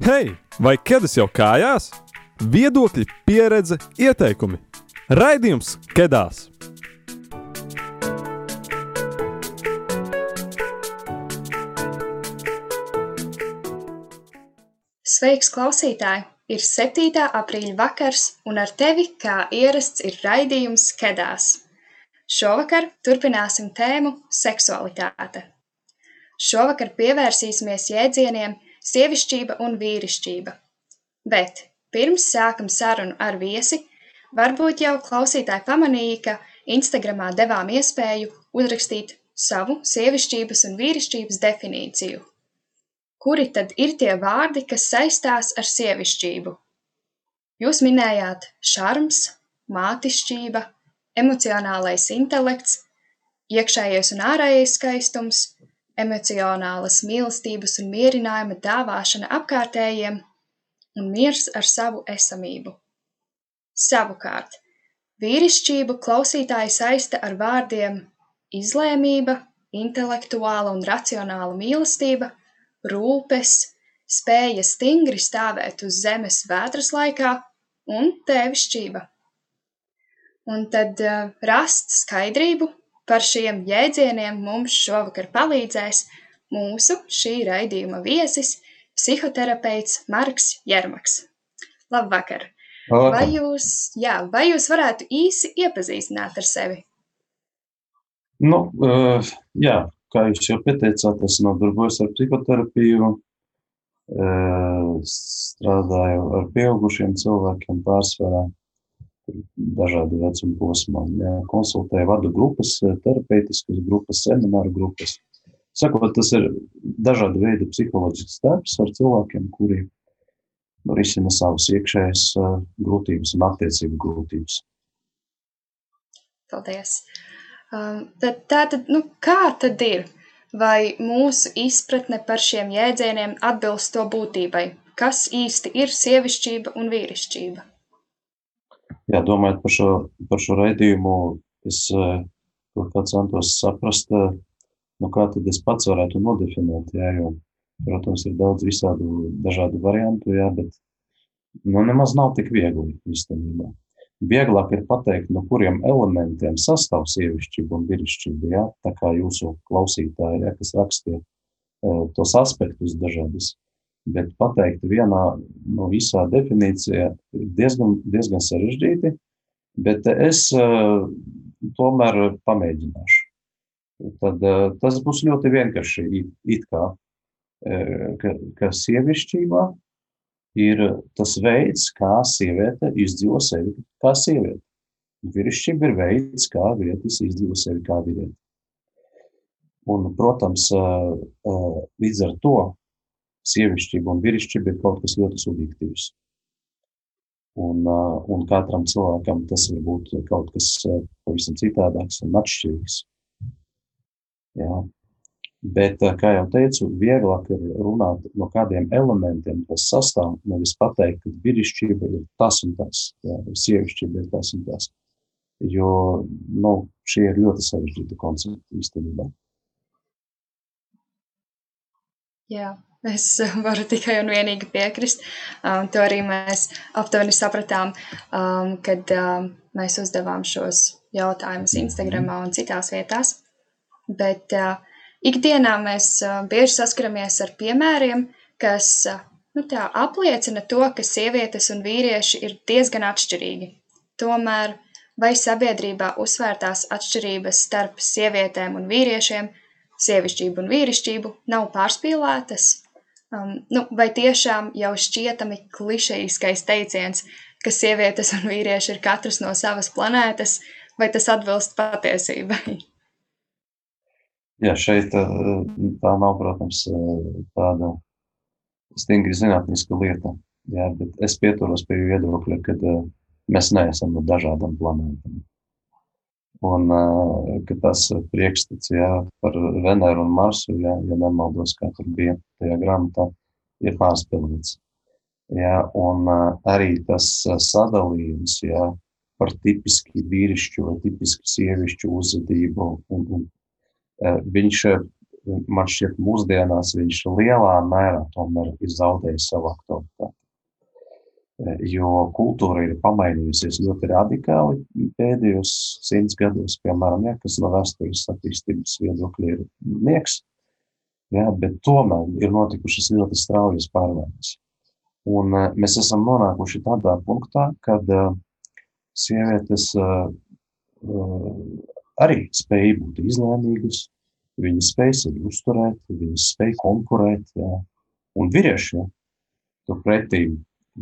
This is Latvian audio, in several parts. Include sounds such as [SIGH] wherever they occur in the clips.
Hei, vai ķēdes jau kājās? Viedokļi, pieredze, ieteikumi. Raidījums Kedās! Sveiks, klausītāji! Ir 7. aprīļa vakars, un ar tevi, kā ierasts, ir raidījums Kedās. Šovakar turpināsim tēmu seksualitāte. Šovakar pievērsīsimies jēdzieniem sievišķība un vīrišķība. Bet pirms sākam sarunu ar viesi, varbūt jau klausītāji pamanīja, ka Instagramā devām iespēju uzrakstīt savu sievišķības un vīrišķības definīciju. Kuri tad ir tie vārdi, kas saistās ar sievišķību? Jūs minējāt šarms, mātišķība, emocionālais intelekts, iekšējais un ārējais skaistums, emocionālas mīlestības un mierinājuma dāvāšana apkārtējiem un miers ar savu esamību. Savukārt, vīrišķību klausītāji saista ar vārdiem izlēmība, intelektuāla un racionāla mīlestība, rūpes, spēja stingri stāvēt uz zemes vētras laikā un tēvišķība. Un tad uh, rast skaidrību par šiem jēdzieniem mums šovakar palīdzēs mūsu šī raidījuma viesis, psihoterapeits Marks Jermaks. Labvakar! Labvakar. Vai jūs, jā, vai jūs varētu īsi iepazīstināt ar sevi? Nu, uh, jā, kā jūs jau pieteicāt, es nodarbojos ar psihoterapiju, uh, strādāju ar pieaugušiem cilvēkiem pārsvarā, dažādu vecumu posmām. Jā, konsultēju, vadu grupas, terapeitiskas grupas, semināru grupas. Sakot, tas ir dažādi veidi psiholoģisks darbs ar cilvēkiem, kuri risina savas iekšējas uh, grūtības un attiecību grūtības. Paldies! Um, tad, tā tad, nu, kā tad ir? Vai mūsu izpratne par šiem jēdzieniem atbilst to būtībai? Kas īsti ir sievišķība un vīrišķība? Jā, domājot par šo, par šo raidījumu, es kaut kā centos saprast, nu, kā tad es pats varētu nodefinēt, jā, jo, protams, ir daudz visādu dažādu variantu, jā, bet, nu, nemaz nav tik viegli īstenībā. Vieglāk ir pateikt, no kuriem elementiem sastāv sievišķība un vīrišķība, jā, tā kā jūsu klausītāji, jā, kas rakstīja tos aspektus dažādus. Bet pateikt vienā no visā definīcijā ir diezgan, diezgan sarežģīti, bet es uh, tomēr pamēģināšu. Tad uh, tas būs ļoti vienkārši it, it kā, uh, ka, ka sievišķībā ir tas veids, kā sieviete izdzīvo sevi kā sieviete. Vīrišķība ir veids, kā vīrietis izdzīvo sevi kā vīrieti. Un, protams, līdz ar to sievišķība un vīrišķība ir kaut kas ļoti subjektīvs. Un, un katram cilvēkam tas var būt kaut kas pavisam citādāks un atšķirīgs. Jā. Bet, kā jau teicu, vieglāk ir runāt no kādiem elementiem, kas sastāv, nevis pateikt, ka vīrišķība ir tas un tas, jā, sievišķība ir tas un tas. Jo nu, šie ir ļoti sarežģīti koncepti īstenībā. Jā, es [LAUGHS] varu tikai un vienīgi piekrist. Um, to arī mēs aptuveni sapratām, um, kad um, mēs uzdevām šos jautājumus Instagram un citās vietās. Bet uh, ikdienā mēs uh, bieži saskaramies ar piemēriem, kas uh, nu, tā, apliecina to, ka sievietes un vīrieši ir diezgan atšķirīgi. Tomēr vai sabiedrībā uzsvērtās atšķirības starp sievietēm un vīriešiem, sievišķību un vīrišķību nav pārspīlētas? Um, nu, vai tiešām jau šķietami klišejiskais teiciens, ka sievietes un vīrieši ir katrs no savas planētas, vai tas atbilst patiesībai? Jā, šeit tā nav, protams, tāda stingri zinātniska lieta. Jā, bet es pieturos pie viedokļa, ka mēs neesam no dažādām planētām. Un ka tas priekšstats jā, par Veneru un Marsu, jā, ja nemaldos, kā tur bija tajā grāmatā, ir pārspīlēts. Jā, un arī tas sadalījums jā, par tipiski vīrišķu vai tipiski sievišķu uzvedību. Un, un, viņš man šķiet, mūsdienās viņš lielā mērā tomēr ir zaudējis savu aktualitāti. Jo kultūra ir pamainījusies ļoti radikāli pēdējos simts gados, piemēram, ja, kas no vēstures attīstības viedokļa ir nieks, ja, bet tomēr ir notikušas ļoti straujas pārmaiņas. Un uh, mēs esam nonākuši tādā punktā, kad uh, sievietes arī spēja būt izlēmīgas, Viņi spēj sevi uzturēt, viņi spēj konkurēt. Jā. Un vīrieši ja, turpretī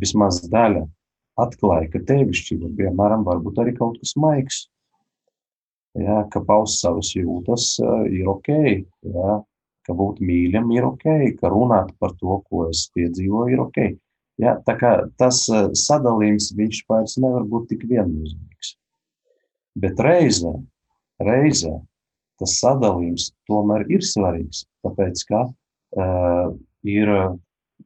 vismaz daļa atklāja, ka tevišķība, piemēram, var būt arī kaut kas maigs. Jā, ka paust savas jūtas ir ok, jā, ka būt mīļam ir ok, ka runāt par to, ko es piedzīvoju, ir ok. Jā, tā kā tas sadalījums viņš vairs nevar būt tik viennozīmīgs. Bet reizē, reizē tas sadalījums tomēr ir svarīgs, tāpēc ka uh, ir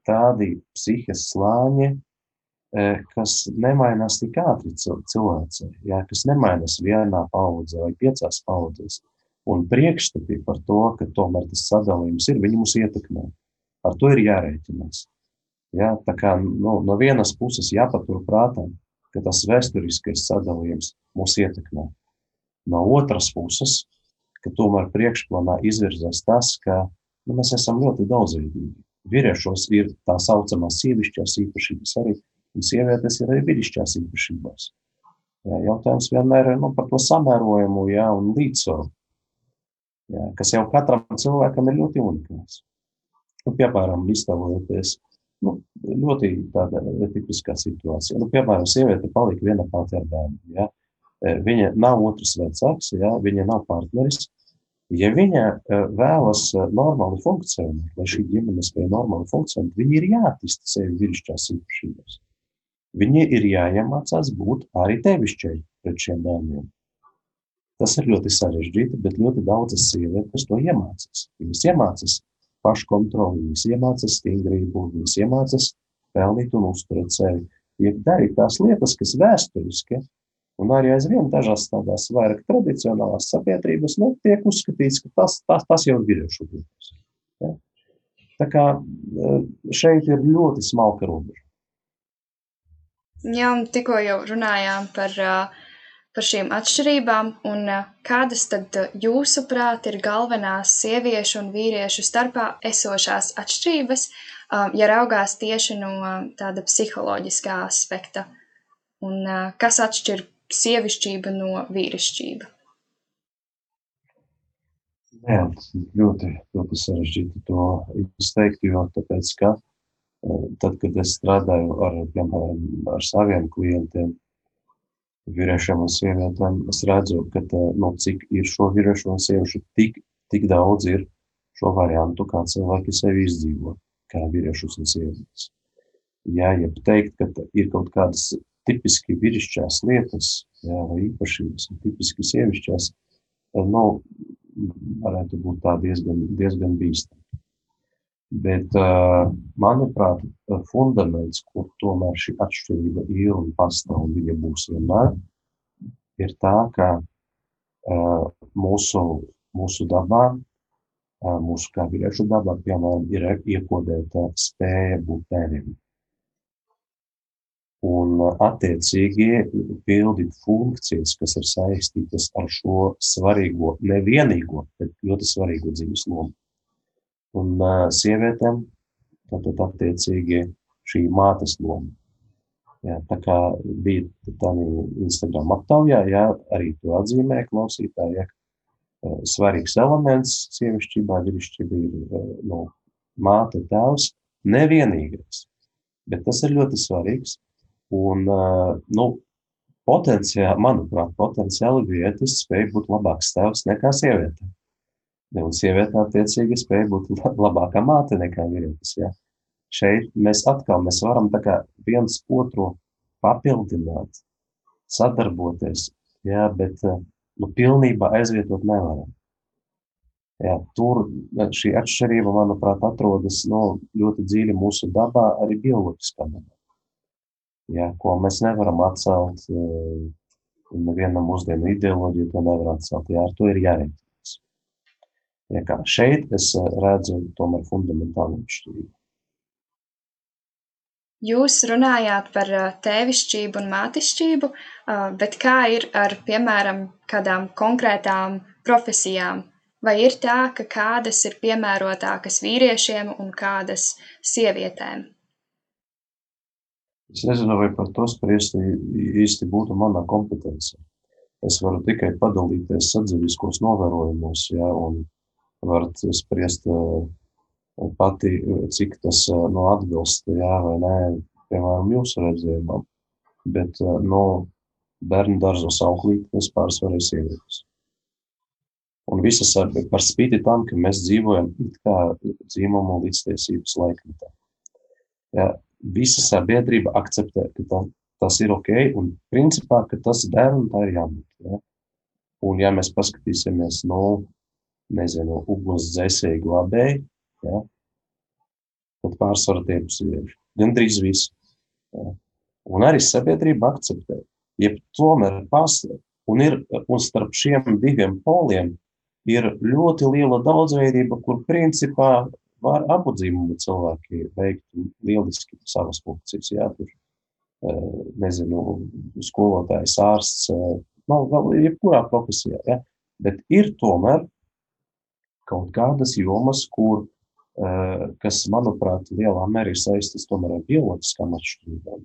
tādi psihes slāņi, uh, kas nemainās tik ātri cilvēcei, jā, kas nemainās vienā paudzē vai piecās paudzēs. Un priekšstati par to, ka tomēr tas sadalījums ir, viņi mūs ietekmē. Ar to ir jārēķinās. Jā, tā kā nu, no vienas puses jāpatur prātā, ka tas vēsturiskais sadalījums mūs ietekmē. No otras puses, ka tomēr priekšplānā izvirzās tas, ka nu, mēs esam ļoti daudzveidīgi. Vīriešos ir tā saucamās sievišķās īpašības arī, un sievietes ir arī vīrišķās īpašībās. Jā, jautājums vienmēr ir nu, par to samērojumu jā, un līdzsvaru, jā, kas jau katram cilvēkam ir ļoti unikāls. Nu, piemēram, iztēlojoties nu, ļoti tāda tipiskā situācija. Nu, piemēram, sieviete palika viena pati ar bērnu. Ja? viņa nav otrs vecāks, ja, viņa nav partneris. Ja viņa vēlas normāli funkcionēt, lai šī ģimene spēj normāli funkcionēt, viņa ir jāattīsta sevi vīrišķās īpašībās. Viņa ir jāiemācās būt arī tevišķai pret šiem bērniem. Tas ir ļoti sarežģīti, bet ļoti daudzas sievietes to iemācās. Viņas iemācās paškontroli, viņas iemācās stingrību, viņas iemācās pelnīt un uzturēt sevi. Ja darīt tās lietas, kas vēsturiski Un arī aizvien dažās tādās vairāk tradicionālās sabiedrības nu, tiek uzskatīts, ka tas, tas, tas jau ir vīriešu lietas. Ja? Tā kā e, šeit ir ļoti smalka robeža. Jā, un tikko jau runājām par, e, par šīm atšķirībām, un e, kādas tad jūsuprāt ir galvenās sieviešu un vīriešu starpā esošās atšķirības, ja raugās tieši no tāda psiholoģiskā aspekta? Un kas atšķir sievišķība no vīrišķība? Jā, ļoti, ļoti sarežģīti to izteikt, jo tāpēc, ka eh, tad, kad es strādāju ar, piemēram, ar saviem klientiem, vīriešiem un sievietēm, es redzu, ka tā, no cik ir šo vīriešu un sieviešu, tik, tik daudz ir šo variantu, kā cilvēki sevi izdzīvo, kā vīriešus un sievietes. Jā, ja teikt, ka ir kaut kādas tipiski vīrišķās lietas, jā, vai īpašības, tipiski sievišķās, nu, varētu būt tā diezgan, diezgan bīstami. Bet, manuprāt, fundaments, kur tomēr šī atšķirība ir un pastāv un viņa būs vienmēr, ir tā, ka mūsu, mūsu dabā, mūsu kā vīriešu dabā, piemēram, ir iekodēta spēja būt tēviem un attiecīgi pildīt funkcijas, kas ir saistītas ar šo svarīgo, nevienīgo, bet ļoti svarīgo dzīves lomu. Un uh, sievietēm tātad attiecīgi šī mātes loma. Jā, tā kā bija tādā Instagram aptaujā, jā, arī to atzīmē klausītāji, ja, svarīgs elements sievišķībā, vīrišķībā ir no māte, tēvs, nevienīgais, bet tas ir ļoti svarīgs, Un, nu, potenciāli, manuprāt, potenciāli vietas spēja būt labāks tēvs nekā sieviete. Un sieviete attiecīgi spēja būt [LAUGHS] labākā māte nekā vīrietis. Ja. Šeit mēs atkal mēs varam viens otru papildināt, sadarboties, ja, bet nu, pilnībā aizvietot nevaram. Jā, tur šī atšķirība, manuprāt, atrodas no, nu, ļoti dziļi mūsu dabā, arī bioloģiskā dabā ja, ko mēs nevaram atcelt. Eh, neviena mūsdienu ideoloģija to nevar atcelt. Jā, ar to ir jārēķinās. Ja kā šeit es redzu tomēr fundamentālu atšķirību. Jūs runājāt par tēvišķību un mātišķību, bet kā ir ar, piemēram, kādām konkrētām profesijām? Vai ir tā, ka kādas ir piemērotākas vīriešiem un kādas sievietēm? Es nezinu, vai par to spriest īsti būtu mana kompetence. Es varu tikai padalīties sadziļiskos novērojumos, ja, un varat spriest pati, cik tas nu, atbilst, jā vai nē, piemēram, jūsu redzējumam. Bet no bērnu dārzos auklītes pārsvarēja sievietes. Un visas ar, par spīti tam, ka mēs dzīvojam it kā dzīvumu līdztiesības laikmetā. Ja, visa sabiedrība akceptē, ka tā, tas ir ok, un principā, ka tas bērnam tā ir jābūt. Ja. Un ja mēs paskatīsimies, nu, nezinu, ugunsdzēsēji glābēji, Ja? Tad pārsvarā tie ir sievieši. Gan drīz viss. Ja? Un arī sabiedrība akceptē. Ja tomēr pastāv un, ir, un starp šiem diviem poliem ir ļoti liela daudzveidība, kur principā var abu dzīvumu cilvēki veikt lieliski savas funkcijas. Jā, tur, nezinu, skolotājs, ārsts, nu, jebkurā profesijā. Ja? Bet ir tomēr kaut kādas jomas, kur Eh, kas, manuprāt, lielā mērā ir saistīts tomēr ar bioloģiskām atšķirībām.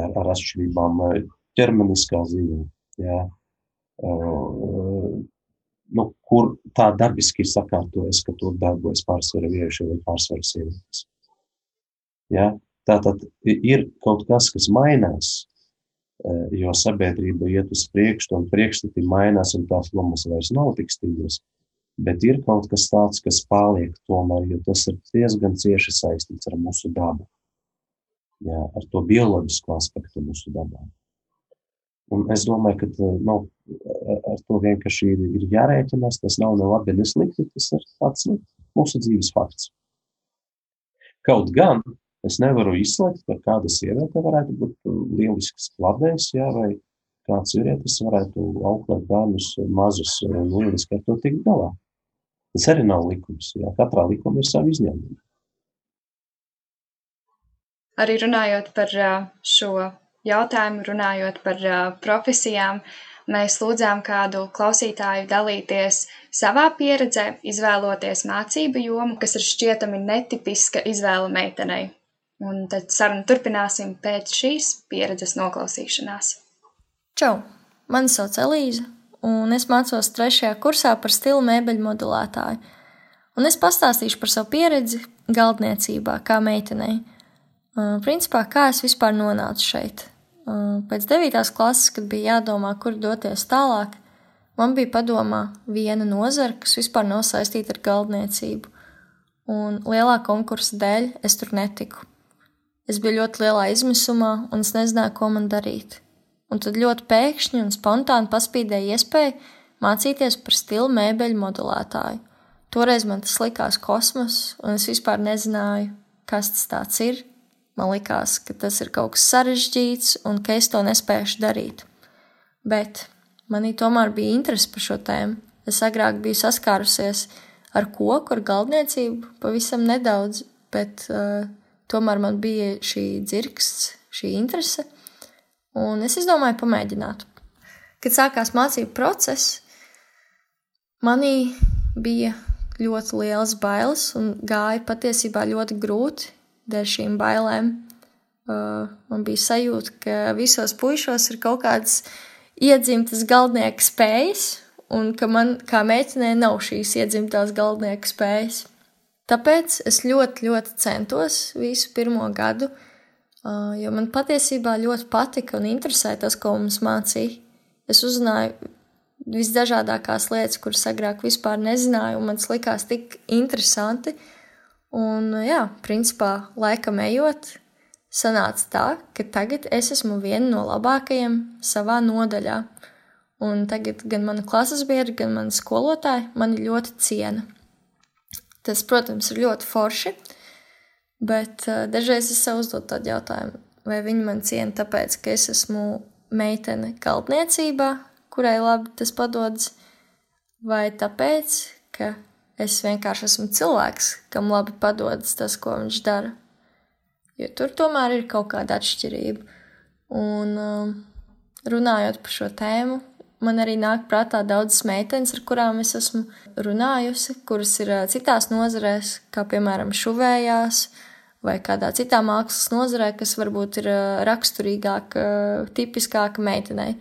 Ar, ar atšķirībām eh, ķermeniskā ziņā. Jā. Nu, kur tā dabiski ir sakārtojas, ka tur darbojas pārsvarā vīrieši vai pārsvarā sievietes. Ja? Tā tad ir kaut kas, kas mainās, jo sabiedrība iet uz priekšu, un priekšstati mainās, un tās lomas vairs nav tik stingras bet ir kaut kas tāds, kas paliek tomēr, jo tas ir diezgan cieši saistīts ar mūsu dabu, jā, ar to bioloģisko aspektu mūsu dabā. Un es domāju, ka nu, ar to vienkārši ir, ir jārēķinās. Tas nav ne labi, ne slikti. Tas ir tāds nu, mūsu dzīves fakts. Kaut gan es nevaru izslēgt, ka kāda sieviete varētu būt lielisks klavējs, jā, vai kāds vīrietis varētu auklēt bērnus mazus un lieliski ar to tikt galā. Tas arī nav likums. Jā. Katrā likumā ir savi izņēmumi. Arī runājot par šo jautājumu, runājot par profesijām, mēs lūdzām kādu klausītāju dalīties savā pieredzē, izvēloties mācību jomu, kas ir šķietami netipiska izvēle meitenei. Un tad sarunu turpināsim pēc šīs pieredzes noklausīšanās. Čau! Mani sauc Elīza, un es mācos trešajā kursā par stilu mēbeļu modelētāju. Un es pastāstīšu par savu pieredzi galdniecībā, kā meitenei. Principā, kā es vispār nonācu šeit. Pēc 9. klases, kad bija jādomā, kur doties tālāk, man bija padomā viena nozara, kas vispār nav saistīta ar galdniecību. Un lielā konkursa dēļ es tur netiku. Es biju ļoti lielā izmisumā, un es nezināju, ko man darīt un tad ļoti pēkšņi un spontāni paspīdēja iespēja mācīties par stilu mēbeļu modelētāju. Toreiz man tas likās kosmos, un es vispār nezināju, kas tas ir. Man likās, ka tas ir kaut kas sarežģīts un ka es to nespēšu darīt. Bet manī tomēr bija interese par šo tēmu. Es agrāk biju saskārusies ar koku, ar galdniecību, pavisam nedaudz, bet uh, tomēr man bija šī dzirksts, šī interese. Un es izdomāju pamēģināt. Kad sākās mācību process, manī bija ļoti liels bailes un gāja patiesībā ļoti grūti dēļ šīm bailēm. Uh, man bija sajūta, ka visos puišos ir kaut kādas iedzimtas galdnieka spējas, un ka man kā meitenei nav šīs iedzimtās galdnieka spējas. Tāpēc es ļoti, ļoti centos visu pirmo gadu uh, jo man patiesībā ļoti patika un interesēja tas, ko mums mācīja. Es uzzināju visdažādākās lietas, kuras agrāk vispār nezināju, un man tas likās tik interesanti. Un, jā, principā, laikam ejot, sanāca tā, ka tagad es esmu viena no labākajiem savā nodaļā. Un tagad gan mana klases biedra, gan mana skolotāja mani ļoti ciena. Tas, protams, ir ļoti forši. Bet uh, dažreiz es sev uzdodu tādu jautājumu, vai viņi man ciena tāpēc, ka es esmu meitene kaltniecībā, kurai labi tas padodas, vai tāpēc, ka es vienkārši esmu cilvēks, kam labi padodas tas, ko viņš dara. Jo tur tomēr ir kaut kāda atšķirība. Un um, runājot par šo tēmu, man arī nāk prātā daudzas meitenes, ar kurām es esmu runājusi, kuras ir uh, citās nozarēs, kā piemēram šuvējās, vai kādā citā mākslas nozarē, kas varbūt ir uh, raksturīgāka, uh, tipiskāka meitenei.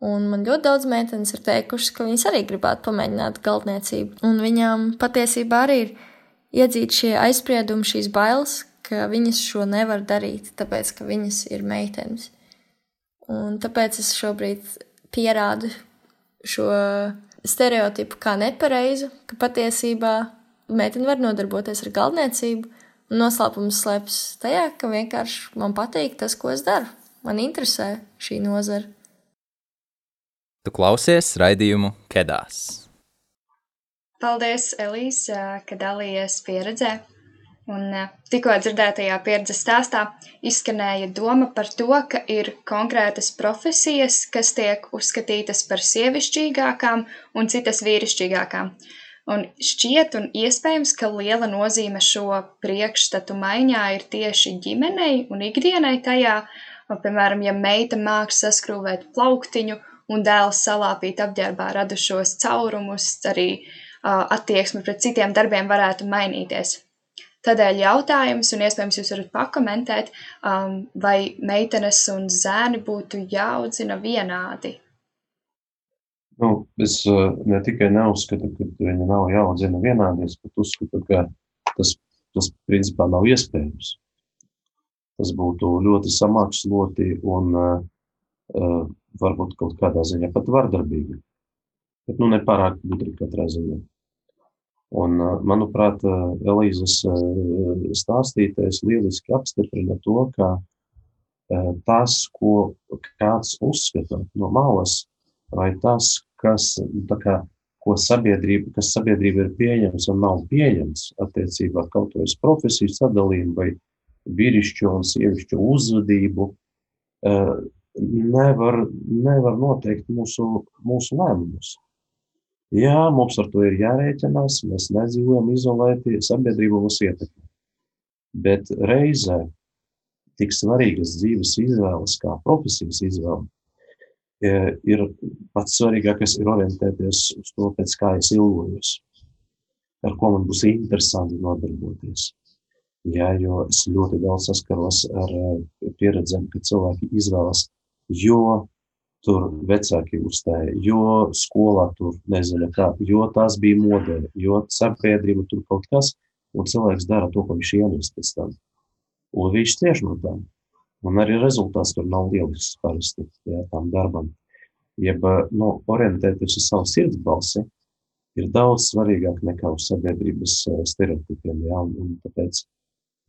Un man ļoti daudz meitenes ir teikušas, ka viņas arī gribētu pamēģināt galdniecību. Un viņām patiesībā arī ir iedzīt šie aizspriedumi, šīs bailes, ka viņas šo nevar darīt, tāpēc ka viņas ir meitenes. Un tāpēc es šobrīd pierādu šo stereotipu kā nepareizu, ka patiesībā meitene var nodarboties ar galdniecību. Un noslēpums slēpjas tajā, ka vienkārši man patīk tas, ko es daru. Man interesē šī nozara. Tu klausies raidījumu Kedās. Paldies, Elīze, ka dalījies pieredzē. Un tikko dzirdētajā pieredzes stāstā izskanēja doma par to, ka ir konkrētas profesijas, kas tiek uzskatītas par sievišķīgākām un citas vīrišķīgākām. Un šķiet un iespējams, ka liela nozīme šo priekšstatu maiņā ir tieši ģimenei un ikdienai tajā, piemēram, ja meita māks saskrūvēt plauktiņu un dēls salāpīt apģērbā radušos caurumus, arī uh, attieksme pret citiem darbiem varētu mainīties. Tādēļ jautājums, un iespējams jūs varat pakomentēt, um, vai meitenes un zēni būtu jāaudzina vienādi? Nu, es uh, ne tikai neuzskatu, ka viņi nav jāaudzina vienādi, bet uzskatu, ka tas, tas principā nav iespējams. Tas būtu ļoti samāksloti un uh, varbūt kaut kādā ziņā pat vardarbīgi. Bet nu, nepārāk gudri katrā ziņā. Un, manuprāt, Elīzes stāstītais lieliski apstiprina to, ka tas, ko kāds uzskata no malas, vai tas, kas, kā, ko sabiedrība, kas sabiedrība ir pieņems un nav pieņems attiecībā kaut vai uz profesiju sadalījumu vai vīrišķo un sievišķo uzvedību, nevar, nevar noteikt mūsu, mūsu lēmumus. Jā, mums ar to ir jārēķinās, mēs nedzīvojam izolēti, sabiedrība mūs ietekmē. Bet reizē tik svarīgas dzīves izvēles, kā profesijas izvēle, e, ir pats svarīgākais ir orientēties uz to, pēc kā es ilgojos, ar ko man būs interesanti nodarboties. Jā, jo es ļoti daudz saskaros ar e, pieredzēm, ka cilvēki izvēlas jo tur vecāki uzstāja, jo skolā tur nezinu kā, jo tās bija modē, jo sabiedrība tur kaut kas, un cilvēks dara to, ko viņš ienest pēc tam. Un viņš cieš no tām. Un arī rezultāts tur nav lielisks parasti, jā, tam darbam. Jeb, nu, orientēties uz savu sirds balsi ir daudz svarīgāk nekā uz sabiedrības stereotipiem, jā, un, un tāpēc,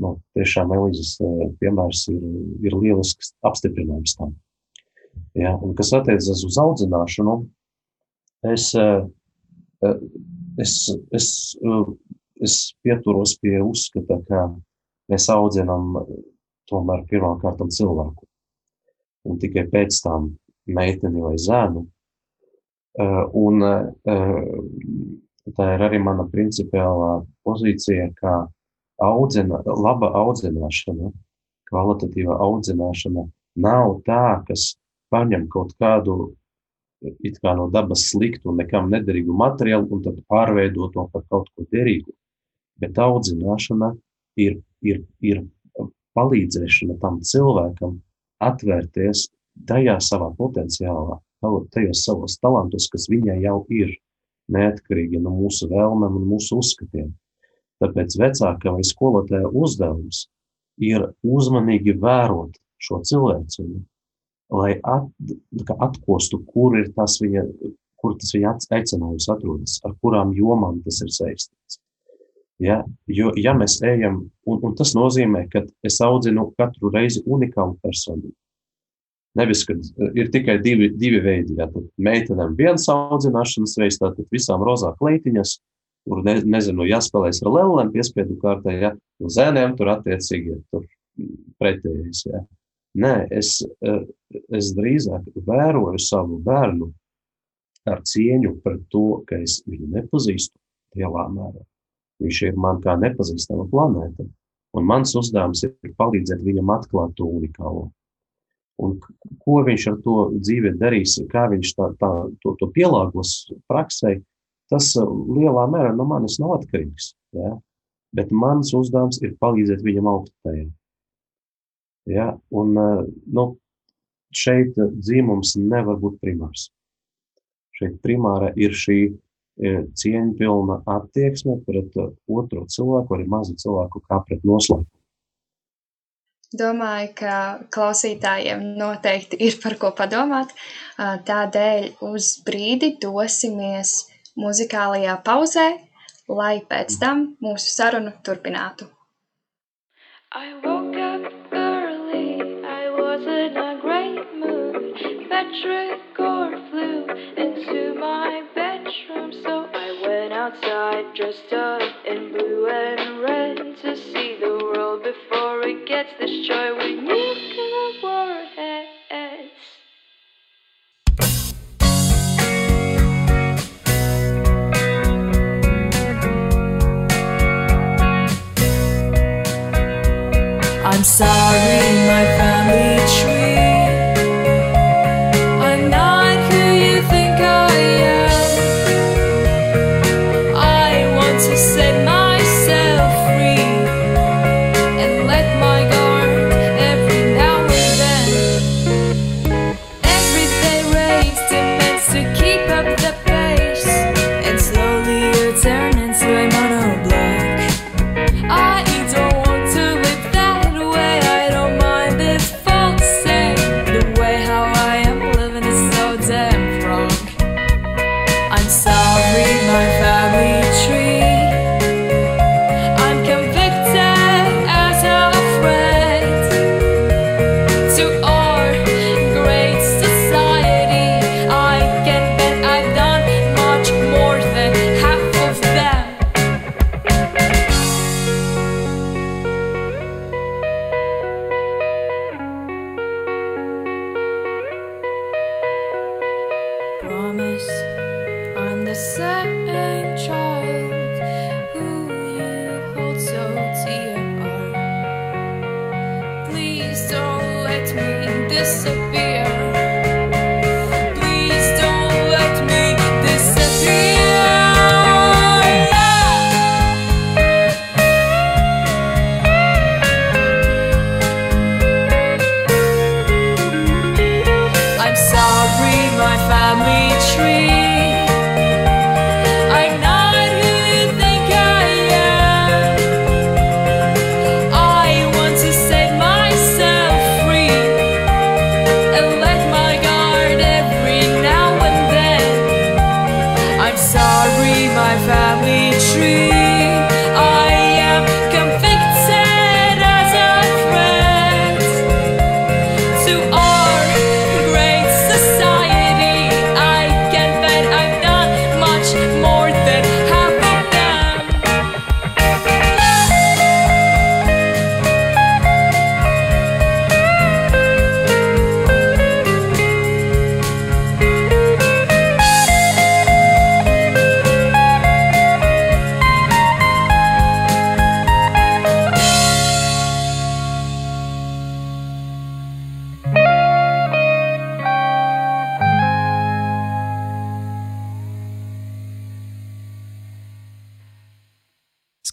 nu, tiešām Elīzes piemērs ir, ir lielisks apstiprinājums tam. Ja, un kas attiecas uz audzināšanu, es, eh, eh, es, es, eh, es pieturos pie uzskata, ka mēs audzinām tomēr pirmkārt cilvēku. Un tikai pēc tam meiteni vai zēnu. Un tā ir arī mana principiālā pozīcija, ka audzina, laba audzināšana, kvalitatīva audzināšana nav tā, kas paņem kaut kādu kā no dabas sliktu un nekam nederīgu materiālu un tad pārveido to par kaut ko derīgu. Bet audzināšana ir, ir, ir palīdzēšana tam cilvēkam atvērties tajā savā potenciālā, tajos savos talantos, kas viņai jau ir, neatkarīgi no mūsu vēlmēm un mūsu uzskatiem. Tāpēc vecākā vai skolotāja uzdevums ir uzmanīgi vērot šo cilvēciņu lai at, atkostu, kur ir tas viņa, kur tas viņa aicinājums atrodas, ar kurām jomām tas ir saistīts. Ja, jo, ja mēs ejam, un, un tas nozīmē, ka es audzinu katru reizi unikālu personību. Nevis, ka ir tikai divi, divi veidi. Ja, meitenēm viens audzināšanas veids, tātad visām rozā kleitiņas, kur ne, nezinu, jāspēlēs ar lēlēm, piespiedu kārtā, ja, un zēniem tur attiecīgi tur pretējais. Ja. Nē, es, eh, es drīzāk vēroju savu bērnu ar cieņu pret to, ka es viņu nepazīstu lielā mērā. Viņš ir man kā nepazīstama planēta, un mans uzdevums ir palīdzēt viņam atklāt to unikālo. Un ko viņš ar to dzīvē darīs, kā viņš tā, tā, to, to pielāgos praksē, tas uh, lielā mērā no manis nav atkarīgs. Ja? Bet mans uzdevums ir palīdzēt viņam augt tajā. Ja? Un, uh, nu, šeit dzīvums nevar būt primārs. Šeit primāra ir šī e, cieņpilna attieksme pret e, otru cilvēku, arī mazu cilvēku, kā pret noslēpumu. Domāju, ka klausītājiem noteikti ir par ko padomāt. Tādēļ uz brīdi dosimies muzikālajā pauzē, lai pēc tam mūsu sarunu turpinātu. I woke Flew into my bedroom, so I went outside dressed up in blue and red to see the world before it gets destroyed with nuclear warheads. I'm sorry, my I'm the same child who you hold so dear. Please don't let me disappear.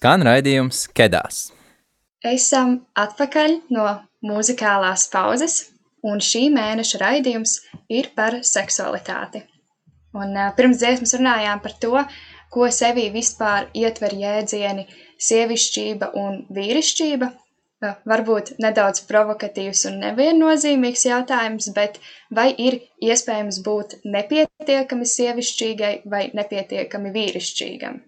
Skan raidījums Kedās. Esam atpakaļ no muzikālās pauzes, un šī mēneša raidījums ir par seksualitāti. Un, uh, pirms dziesmas runājām par to, ko sevī vispār ietver jēdzieni sievišķība un vīrišķība. Uh, varbūt nedaudz provokatīvs un neviennozīmīgs jautājums, bet vai ir iespējams būt nepietiekami sievišķīgai vai nepietiekami vīrišķīgam?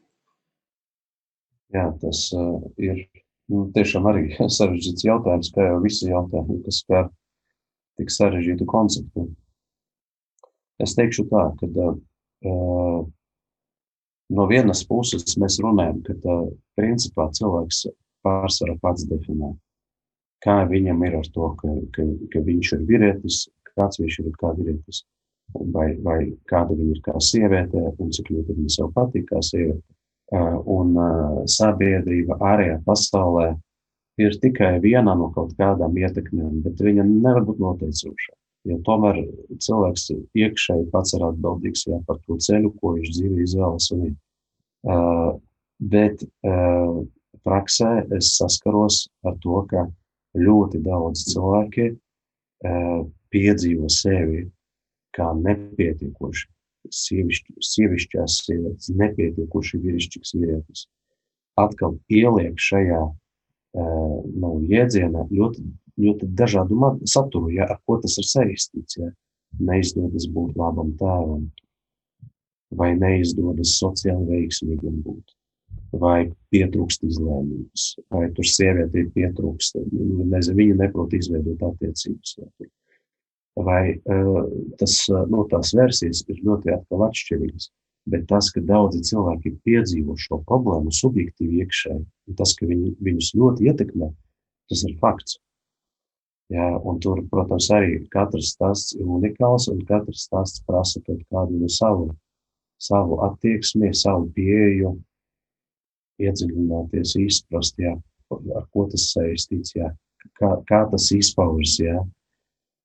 Jā, tas uh, ir nu, tiešām arī [LAUGHS] sarežģīts jautājums, kā jau visi jautājumi, kas skar tik sarežģītu konceptu. Es teikšu tā, ka uh, no vienas puses mēs runājam, ka uh, principā cilvēks pārsvarā pats definē, kā viņam ir ar to, ka, ka, ka viņš ir vīrietis, kāds viņš ir kā vīrietis. vai, vai kāda viņa ir kā sieviete, un cik ļoti viņa sev patīk kā sieviete. Un sabiedrība ārējā pasaulē ir tikai viena no kaut kādām ietekmēm, bet viņa nevar būt noteicoša. Jo tomēr cilvēks iekšēji pats ir atbildīgs jā, par to ceļu, ko viņš dzīvē izvēlas. Un, uh, bet uh, praksē es saskaros ar to, ka ļoti daudz cilvēki uh, piedzīvo sevi kā nepietiekoši sievišķās sievietes, nepietiekoši vīrišķīgs vīrietis. Atkal ieliek šajā nu, jēdzienā ļoti, ļoti dažādu saturu, ja, ar ko tas ir saistīts. Ja. Neizdodas būt labam tēvam, vai neizdodas sociāli veiksmīgam būt, vai pietrūkst izlēmības, vai tur sieviete ir pietrūkst, nezinu, viņa neprot izveidot attiecības. Ja, tur vai uh, tas, nu, tās versijas ir ļoti atšķirīgas. Bet tas, ka daudzi cilvēki piedzīvo šo problēmu subjektīvi iekšēji, un tas, ka viņi, viņus ļoti ietekmē, tas ir fakts. Jā, un tur, protams, arī katrs stāsts ir unikāls, un katrs stāsts prasa kaut kādu no savu, savu attieksmi, savu pieeju, iedziļināties, izprast, jā, ar ko tas saistīts, jā, kā, kā tas izpaužas.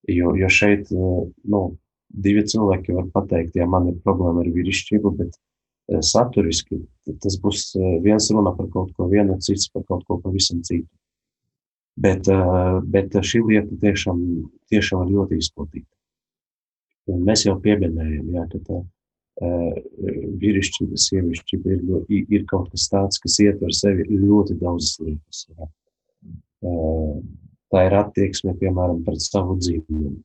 Jo, jo šeit eh, nu, divi cilvēki var pateikt, ja man ir problēma ar vīrišķību, bet eh, saturiski tas būs eh, viens runa par kaut ko vienu, cits par kaut ko pavisam citu. Bet, bet šī lieta tiešām, tiešām ir ļoti izplatīta. Un mēs jau pieminējām, jā, ka tā vīrišķība, sievišķība ir, ir kaut kas tāds, kas ietver sevi ļoti daudzas lietas. Jā tā ir attieksme, piemēram, pret savu dzīvību,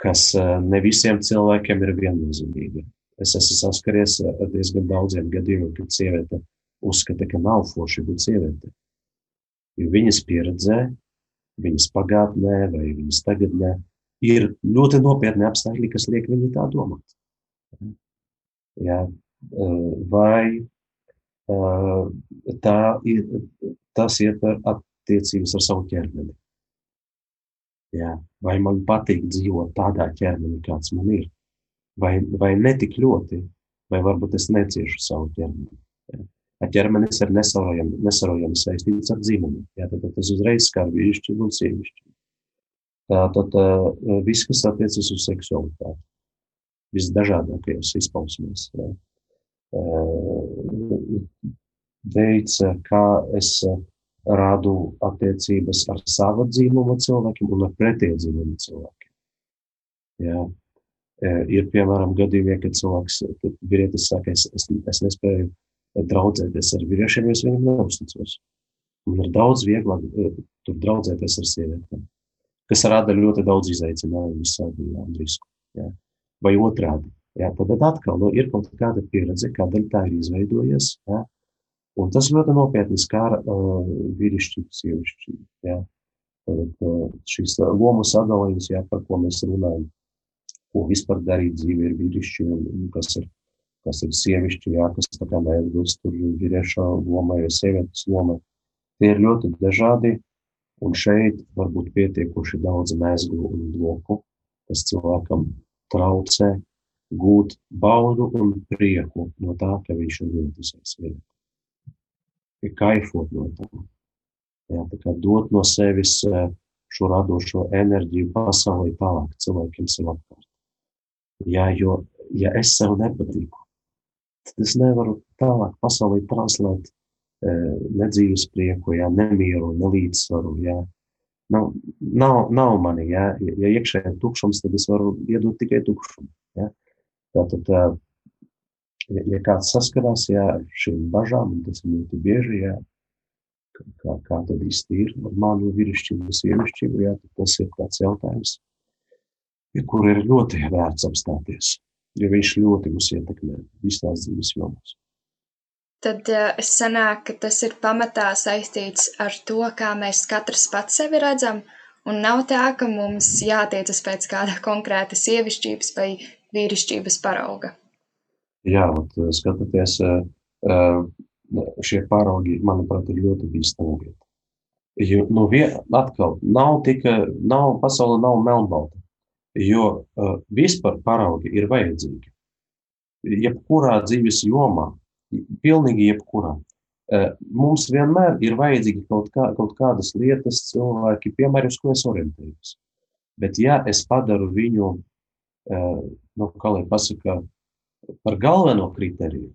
kas eh, ne visiem cilvēkiem ir viennozīmīga. Es esmu saskaries ar diezgan daudziem gadījumiem, kad sieviete uzskata, ka nav forši būt sieviete. Jo viņas pieredzē, viņas pagātnē vai viņas tagadnē ir ļoti nopietni apstākļi, kas liek viņai tā domāt. Jā, eh, vai eh, tā ir, tas ietver attiecības ar savu ķermeni. Jā. Vai man patīk dzīvot tādā ķermenī, kāds man ir? Vai, vai ne tik ļoti, vai varbūt es neciešu savu ķermeni? Jā. Ar ķermenis ir nesarojami, nesarojami saistīts ar dzimumu. Jā, tad tas uzreiz skar vīrišķību un sievišķību. Tātad viss, kas attiecas uz seksualitāti, visdažādākajos izpausmēs. Veids, kā es rādu attiecības ar savu dzīvumu cilvēkiem un ar pretēju dzīvumu cilvēkiem. Jā. E, ir piemēram gadījumi, kad cilvēks, kad vīrietis saka, es, es, es nespēju draudzēties ar vīriešiem, jo es viņam neuzticos. Man ir daudz vieglāk e, tur draudzēties ar sievietēm, kas rada ļoti daudz izaicinājumu visādi un risku. Jā. Vai otrādi. Jā, tad atkal nu, ir kaut kāda pieredze, kādēļ tā ir izveidojies. Jā. Un tas ļoti nopietni skāra uh, vīrišķību, sievišķību. Ja? Tad, uh, šis lomu sadalījums, ja, par ko mēs runājam, ko vispār darīt dzīvē ir vīrišķi un, kas ir, kas ir sievišķi, ja, kas tā kā neatbilst tur vīrieša lomai vai sievietes lomai. Tie ir ļoti dažādi, un šeit var būt pietiekoši daudz mēslu un loku, kas cilvēkam traucē gūt baudu un prieku no tā, ka viņš ir vienotisies vienotā ir kaifot no tā. Jā, tā kā dot no sevis eh, šo radošo enerģiju pasaulē tālāk cilvēkiem sev apkārt. Jā, jo, ja es sev nepatīku, tad es nevaru tālāk pasaulē translēt e, nedzīves prieku, jā, nemieru, nelīdzsvaru, jā. Nav, nav, nav mani, jā. Ja iekšēji ir tukšums, tad es varu iedot tikai tukšumu, jā. Tātad tā, ja, ja kāds saskarās jā, ar šīm bažām, un tas ir ļoti bieži, jā, kā, kā tad īsti ir ar manu vīrišķību, sievišķību, jā, tad tas ir tāds jautājums, ja kur ir ļoti vērts apstāties, jo viņš ļoti mūs ietekmē visās dzīves jomās. Tad es sanāku, ka tas ir pamatā saistīts ar to, kā mēs katrs pats sevi redzam, un nav tā, ka mums jātiecas pēc kāda konkrēta sievišķības vai vīrišķības parauga. Jā, ot, eh, skatoties, eh, eh, šie paraugi, manuprāt, ir ļoti bīstami lieta. Jo, nu, vien, atkal, nav tikai, nav, pasaule nav melnbalta. Jo vispār paraugi ir vajadzīgi. Jebkurā dzīves jomā, pilnīgi jebkurā. Mums vienmēr ir vajadzīgi kaut, kā, kaut kādas lietas, cilvēki, piemēram, uz ko es orientējos. Bet, ja es padaru viņu, nu, kā lai pasaka, par galveno kriteriju,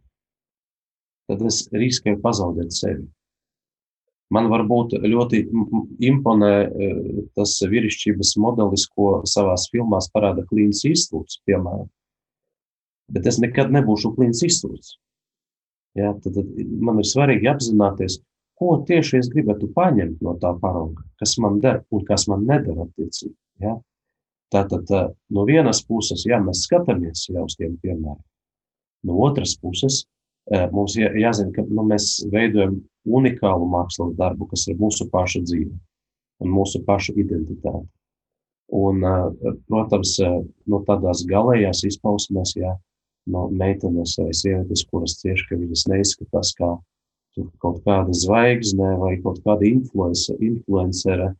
tad es riskēju pazaudēt sevi. Man varbūt ļoti imponē e, tas vīrišķības modelis, ko savās filmās parāda Klīns Īstūds, piemēram. Bet es nekad nebūšu Klīns Īstūds. Ja, tad, tad man ir svarīgi apzināties, ko tieši es gribētu paņemt no tā parauga, kas man der un kas man neder attiecīgi. Ja? Tātad no vienas puses, ja mēs skatāmies jau uz tiem piemēriem, no otras puses mums jāzina, ka nu, mēs veidojam unikālu mākslas darbu, kas ir mūsu paša dzīve un mūsu paša identitāte. Un, protams, no tādās galējās izpausmēs, ja no meitenes vai sievietes, kuras cieši, ka viņas neizskatās kā kaut kāda zvaigzne vai kaut kāda influencere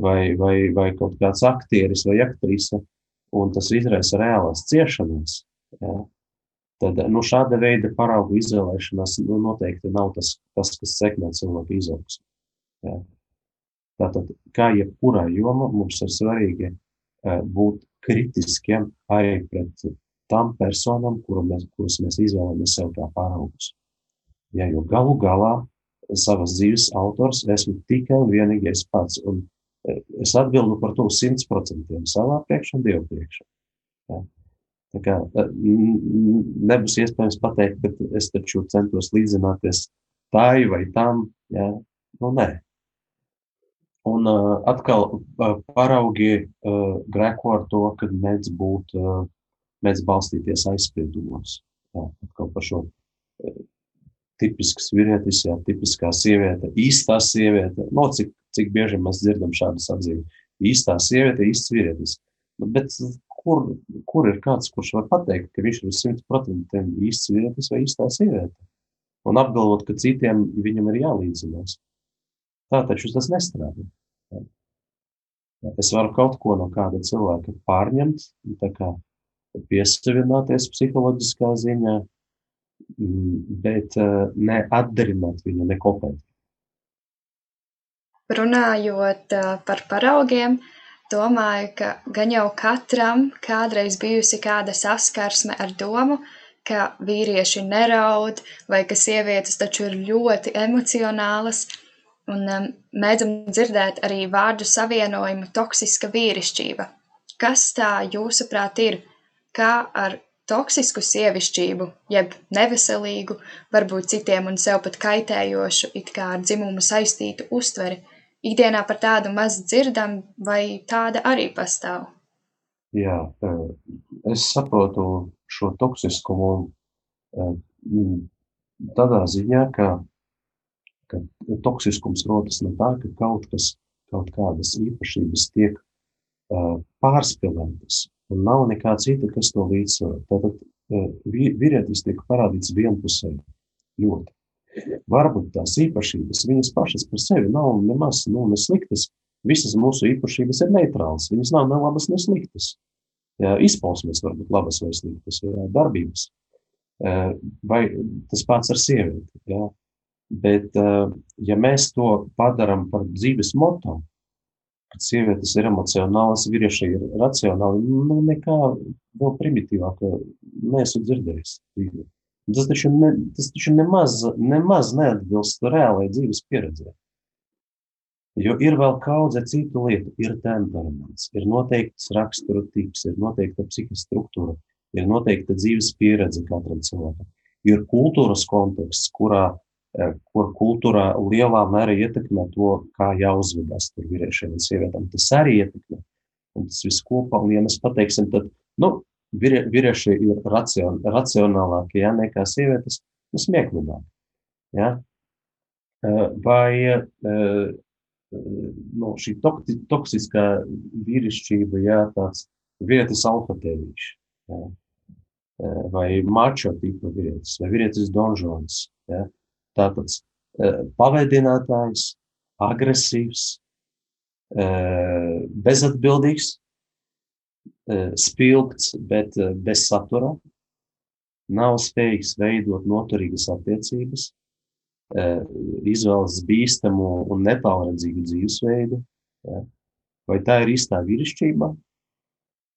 vai, vai, vai kaut kāds aktieris vai aktrise, un tas izraisa reālās ciešanas. Ja, Tad nu, šāda veida paraugu izvēlēšanās nu, noteikti nav tas, tas kas sekmē cilvēku izaugsmu. Ja. Tātad, kā jebkurā jomā, mums ir svarīgi uh, būt kritiskiem arī pret tām personām, mēs, kurus mēs izvēlamies sev kā paraugus. Ja, jo galu galā savas dzīves autors esmu tikai un vienīgi es pats. Un es atbildu par to simtprocentiem savā priekšā un Dievu priekšā. Ja. Kā nebūs iespējams pateikt, bet es taču centos līdzināties tai vai tam. Ja? Nu, nē. Un uh, atkal uh, paraugi uh, grēko ar to, ka mēdz būt, uh, mēdz balstīties aizspriedumos. Jā, atkal par šo uh, tipisks vīrietis, jā, tipiskā sieviete, īstā sieviete. No cik, cik bieži mēs dzirdam šādas atzīmes. Īstā sieviete, īsts vīrietis. Bet kur, kur ir kāds, kurš var pateikt, ka viņš ir uz 100% īsts vīrietis vai īstā sieviete? Un apgalvot, ka citiem viņam ir jālīdzinās. Tā taču tas nestrādā. Es varu kaut ko no kāda cilvēka pārņemt, kā piesavināties psiholoģiskā ziņā, bet eh, neatdarināt viņu nekopēt. Runājot eh, par paraugiem, uh, domāju, ka gan jau katram kādreiz bijusi kāda saskarsme ar domu, ka vīrieši neraud, vai ka sievietes taču ir ļoti emocionālas, un um, mēdzam dzirdēt arī vārdu savienojumu toksiska vīrišķība. Kas tā jūsuprāt ir? Kā ar toksisku sievišķību, jeb neveselīgu, varbūt citiem un sev pat kaitējošu, it kā ar dzimumu saistītu uztveri, ikdienā par tādu maz dzirdam, vai tāda arī pastāv? Jā, eh, es saprotu šo toksiskumu eh, tādā ziņā, ka, ka toksiskums rodas no tā, ka kaut kas, kaut kādas īpašības tiek uh, pārspēlētas, un nav nekā cita, kas to līdzsvaro. Tātad uh, vīrietis tiek parādīts vienpusēji ļoti. Varbūt tās īpašības viņas pašas par sevi nav nemaz nu, nesliktas. Visas mūsu īpašības ir neitrālas. Viņas nav ne labas, ne sliktas. Izpausmes var būt labas vai sliktas, jā, darbības. Vai tas pats ar sievieti. Jā. Bet, ja mēs to padarām par dzīves moto, kad sievietes ir emocionālas, vīrieši ir racionāli, nu, nekā vēl primitīvāka neesmu dzirdējis. Tas taču, ne, tas taču nemaz, nemaz neatbilst reālajai dzīves pieredzē. Jo ir vēl kaudze citu lietu. Ir temperaments, ir noteikts rakstura tips, ir noteikta psihiskā struktūra, ir noteikta dzīves pieredze katram cilvēkam. Ir kultūras konteksts, kurā, eh, kur kultūrā lielā mērā ietekmē to, kā jāuzvedas tur vīriešiem un sievietēm. Tas arī ietekmē. Un tas viss kopā, un ja mēs pateiksim, tad, nu, vīrieši ir racion, racionālāki ja, nekā sievietes, nu, smieklīgāki. Ja? Vai nu, šī toksiskā vīrišķība, ja, tāds vietas alfatēvišs, ja? vai mačo tipa vīrietis, vai vīrietis donžons, ja? tāds paveidinātājs, agresīvs, bezatbildīgs, spilgts, bet bez satura, nav spējīgs veidot noturīgas attiecības, izvēlas bīstamu un netālredzīgu dzīvesveidu. Ja? Vai tā ir īstā vīrišķība?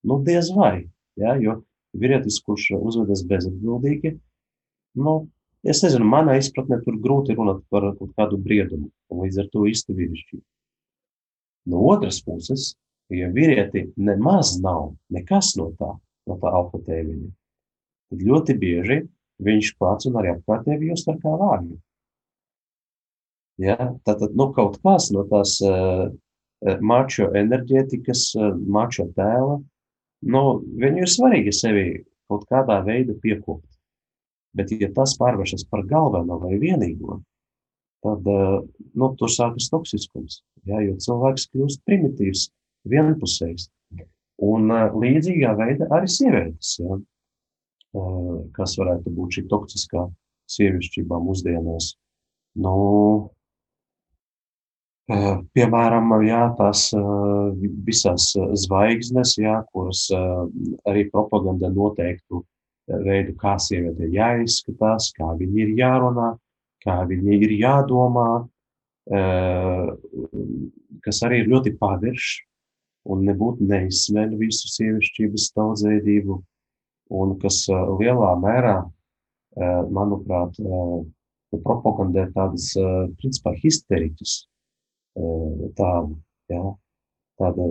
Nu, diez vai. Ja? Jo vīrietis, kurš uzvedas bezatbildīgi, nu, es nezinu, manā izpratnē tur grūti runāt par kaut kādu briedumu, un līdz ar to īstu vīrišķību. No otras puses, ja vīrieti nemaz nav nekas no tā, no tā alfa tēviņa, tad ļoti bieži viņš pats un arī apkārtēji jūtas kā vārgi. Ja? Tātad nu, kaut kas no tās uh, mačo enerģētikas, uh, mačo tēla, nu, viņu ir svarīgi sevi kaut kādā veidā piekopt. Bet, ja tas pārvēršas par galveno vai vienīgo, tad uh, nu, tur sākas toksiskums. Ja? Jo cilvēks kļūst primitīvs, vienpusējs. Un līdzīgā veidā arī sievietes, ja? kas varētu būt šī toksiskā sievišķībā mūsdienās. Nu, Piemēram, jā, tās visas zvaigznes, jā, kuras arī propaganda noteiktu veidu, kā sieviete jāizskatās, kā viņi ir jārunā, kā viņi ir jādomā, kas arī ir ļoti paviršs un nebūtu neizsmeļ visu sievišķības daudzveidību, un kas lielā mērā, manuprāt, propagandē tādas, principā, histeriķas tādu. Ja? Tāda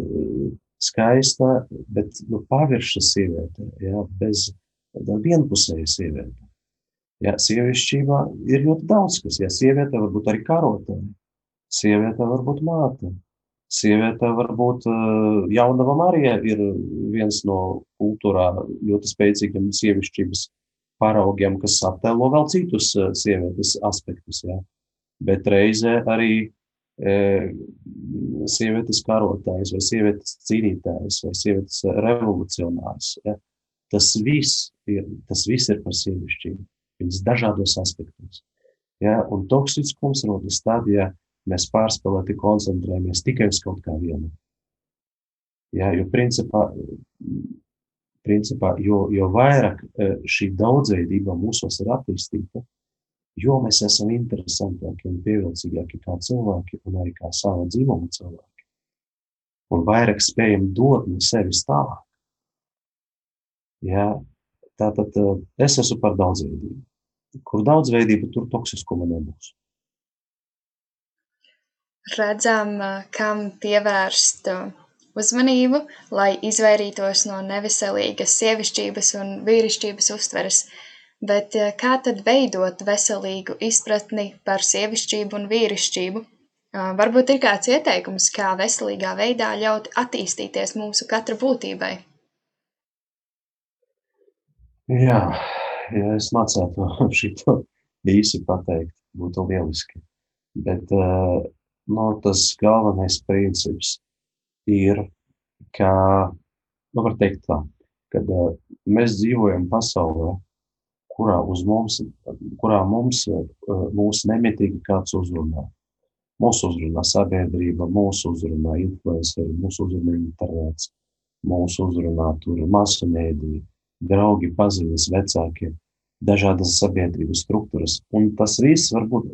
skaista, bet nu, pavirša sieviete, ja? bez vienpusēja sieviete. Ja, sievišķībā ir ļoti daudz kas. Ja, sieviete var būt arī karotāja, sieviete var būt māte, sieviete var būt uh, jaunava Marija ir viens no kultūrā ļoti spēcīgiem sievišķības paraugiem, kas attēlo vēl citus uh, sievietes aspektus. Ja. Bet reizē arī sievietes karotājs, vai sievietes cīnītājs, vai sievietes revolucionārs. Ja? Tas, viss ir, tas viss ir par sievišķību, viņas dažādos aspektos. Ja? Un toksiskums rodas tad, ja mēs pārspēlēti koncentrējamies tikai uz kaut kā vienu. Ja? Jo principā, principā jo, jo vairāk šī daudzveidība mūsos ir attīstīta, jo mēs esam interesantāki un pievilcīgāki kā cilvēki un arī kā sava dzīvuma cilvēki. Un vairāk spējam dot no sevis tālāk. Ja, tātad eh, es esmu par daudzveidību. Kur daudzveidība, tur toksiskuma nebūs. Redzam, kam pievērst uzmanību, lai izvairītos no neveselīgas sievišķības un vīrišķības uztveres. Uh, Bet kā tad veidot veselīgu izpratni par sievišķību un vīrišķību? Varbūt ir kāds ieteikums, kā veselīgā veidā ļaut attīstīties mūsu katra būtībai. Jā, ja es mācētu [LAUGHS] šo īsi pateikt, būtu lieliski. Bet no, tas galvenais princips ir, ka, nu, var teikt tā, kad mēs dzīvojam pasaulē, kurā, mums, kurā mums, eh, mūs nemitīgi kāds uzrunā. Mūsu uzrunā sabiedrība, mūsu uzrunā influenceri, mūsu uzrunā internets, mūsu uzrunā tur masu mēdī, draugi, paziņas, vecāki, dažādas sabiedrības struktūras. Un tas viss varbūt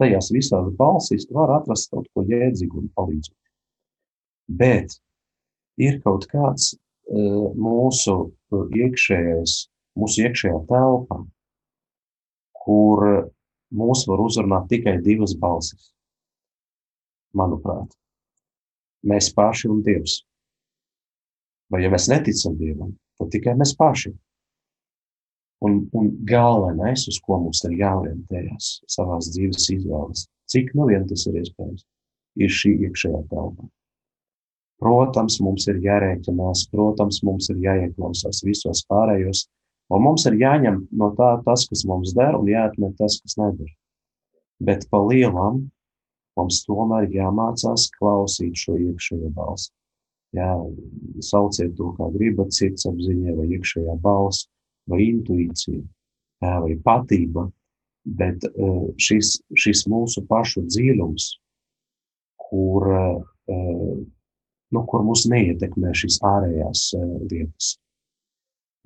tajās visās balsīs var atrast kaut ko jēdzīgu un palīdzīgu. Bet ir kaut kāds uh, mūsu iekšējais mūsu iekšējā telpā, kur mūs var uzrunāt tikai divas balsis. Manuprāt, mēs paši un Dievs. Vai ja mēs neticam Dievam, tad tikai mēs paši. Un, un galvenais, uz ko mums ir jāorientējas savā dzīves izvēles, cik nu vien tas ir iespējams, ir šī iekšējā telpa. Protams, mums ir jārēķinās, protams, mums ir jāieklausās visos pārējos Un mums ir jāņem no tā tas, kas mums der, un jāatmet tas, kas neder. Bet pa lielam mums tomēr jāmācās klausīt šo iekšējo balsi. Jā, sauciet to, kā gribat, sirdsapziņā, vai iekšējā balss, vai intuīcija, vai patība. Bet eh, šis, šis mūsu pašu dziļums, kur uh, nu, kur mūs neietekmē šīs ārējās lietas.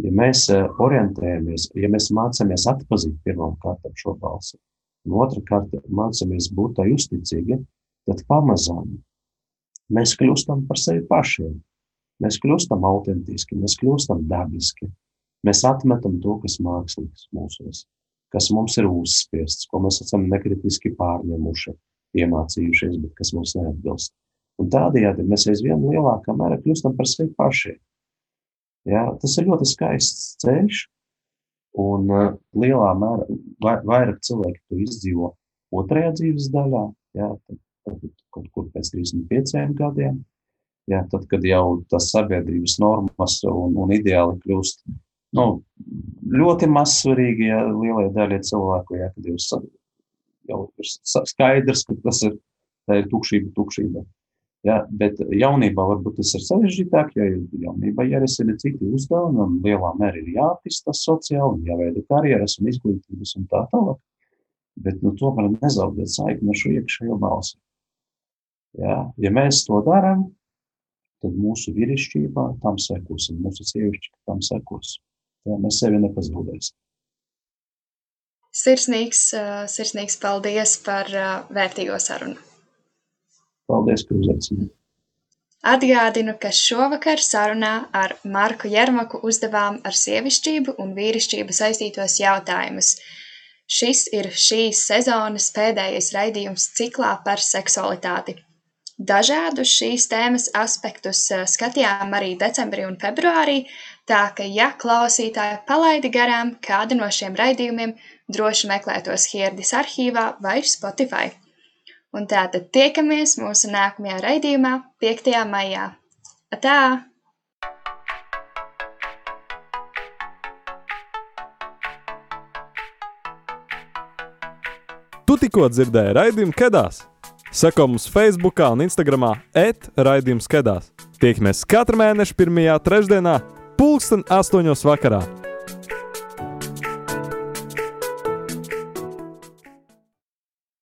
Ja mēs orientējamies, ja mēs mācāmies atpazīt pirmām kārtām šo balsi, un otrkārt mācāmies būt tā justicīgi, tad pamazām mēs kļūstam par sevi pašiem. Mēs kļūstam autentiski, mēs kļūstam dabiski. Mēs atmetam to, kas mākslīgs mūsos, kas mums ir uzspiests, ko mēs esam nekritiski pārņemuši, iemācījušies, bet kas mums neatbilst. Un tādējādi mēs aizvien lielākā mērā kļūstam par sevi pašiem. Ja, tas ir ļoti skaists ceļš, un uh, lielā mērā vai, vairāk cilvēki to izdzīvo otrajā dzīves daļā, ja, tad, tad kaut kur pēc 35 gadiem, Ja, tad, kad jau tas sabiedrības normas un, un ideāli kļūst nu, ļoti mazsvarīgi, ja lielai daļai cilvēku, ja, kad jau, jau ir skaidrs, ka tas ir, ir tukšība, tukšība. Ja, bet jaunībā varbūt tas ir sarežģītāk, jo jaunībā jārisina citi uzdevumi, un lielā mērā ir jāattīstās sociāli, jāveido karjeras un izglītības un tā tālāk. Bet nu, tomēr nezaudēt saikni ar šo iekšējo balsi. Ja, ja mēs to darām, tad mūsu vīrišķībā tam sekosim, mūsu sievišķi tam sekos. Jā, mēs sevi nepazaudēsim. Sirsnīgs, sirsnīgs paldies par vērtīgo sarunu. Paldies, ka uzaicinājāt. Atgādinu, ka šovakar sarunā ar Marku Jermaku uzdevām ar sievišķību un vīrišķību saistītos jautājumus. Šis ir šīs sezonas pēdējais raidījums ciklā par seksualitāti. Dažādus šīs tēmas aspektus eh, skatījām arī decembrī un februārī, tā ka, ja klausītāji palaidi garām kādu no šiem raidījumiem, droši meklē tos Hierdis arhīvā vai Spotify. Un tātad tiekamies mūsu nākamajā raidījumā 5. maijā. Atā! Tu tikko dzirdēji raidījumu Kedās! Seko mums Facebook un Instagram etraidījums skedās. Tiekamies katru mēnešu pirmajā trešdienā, pulksten astoņos vakarā.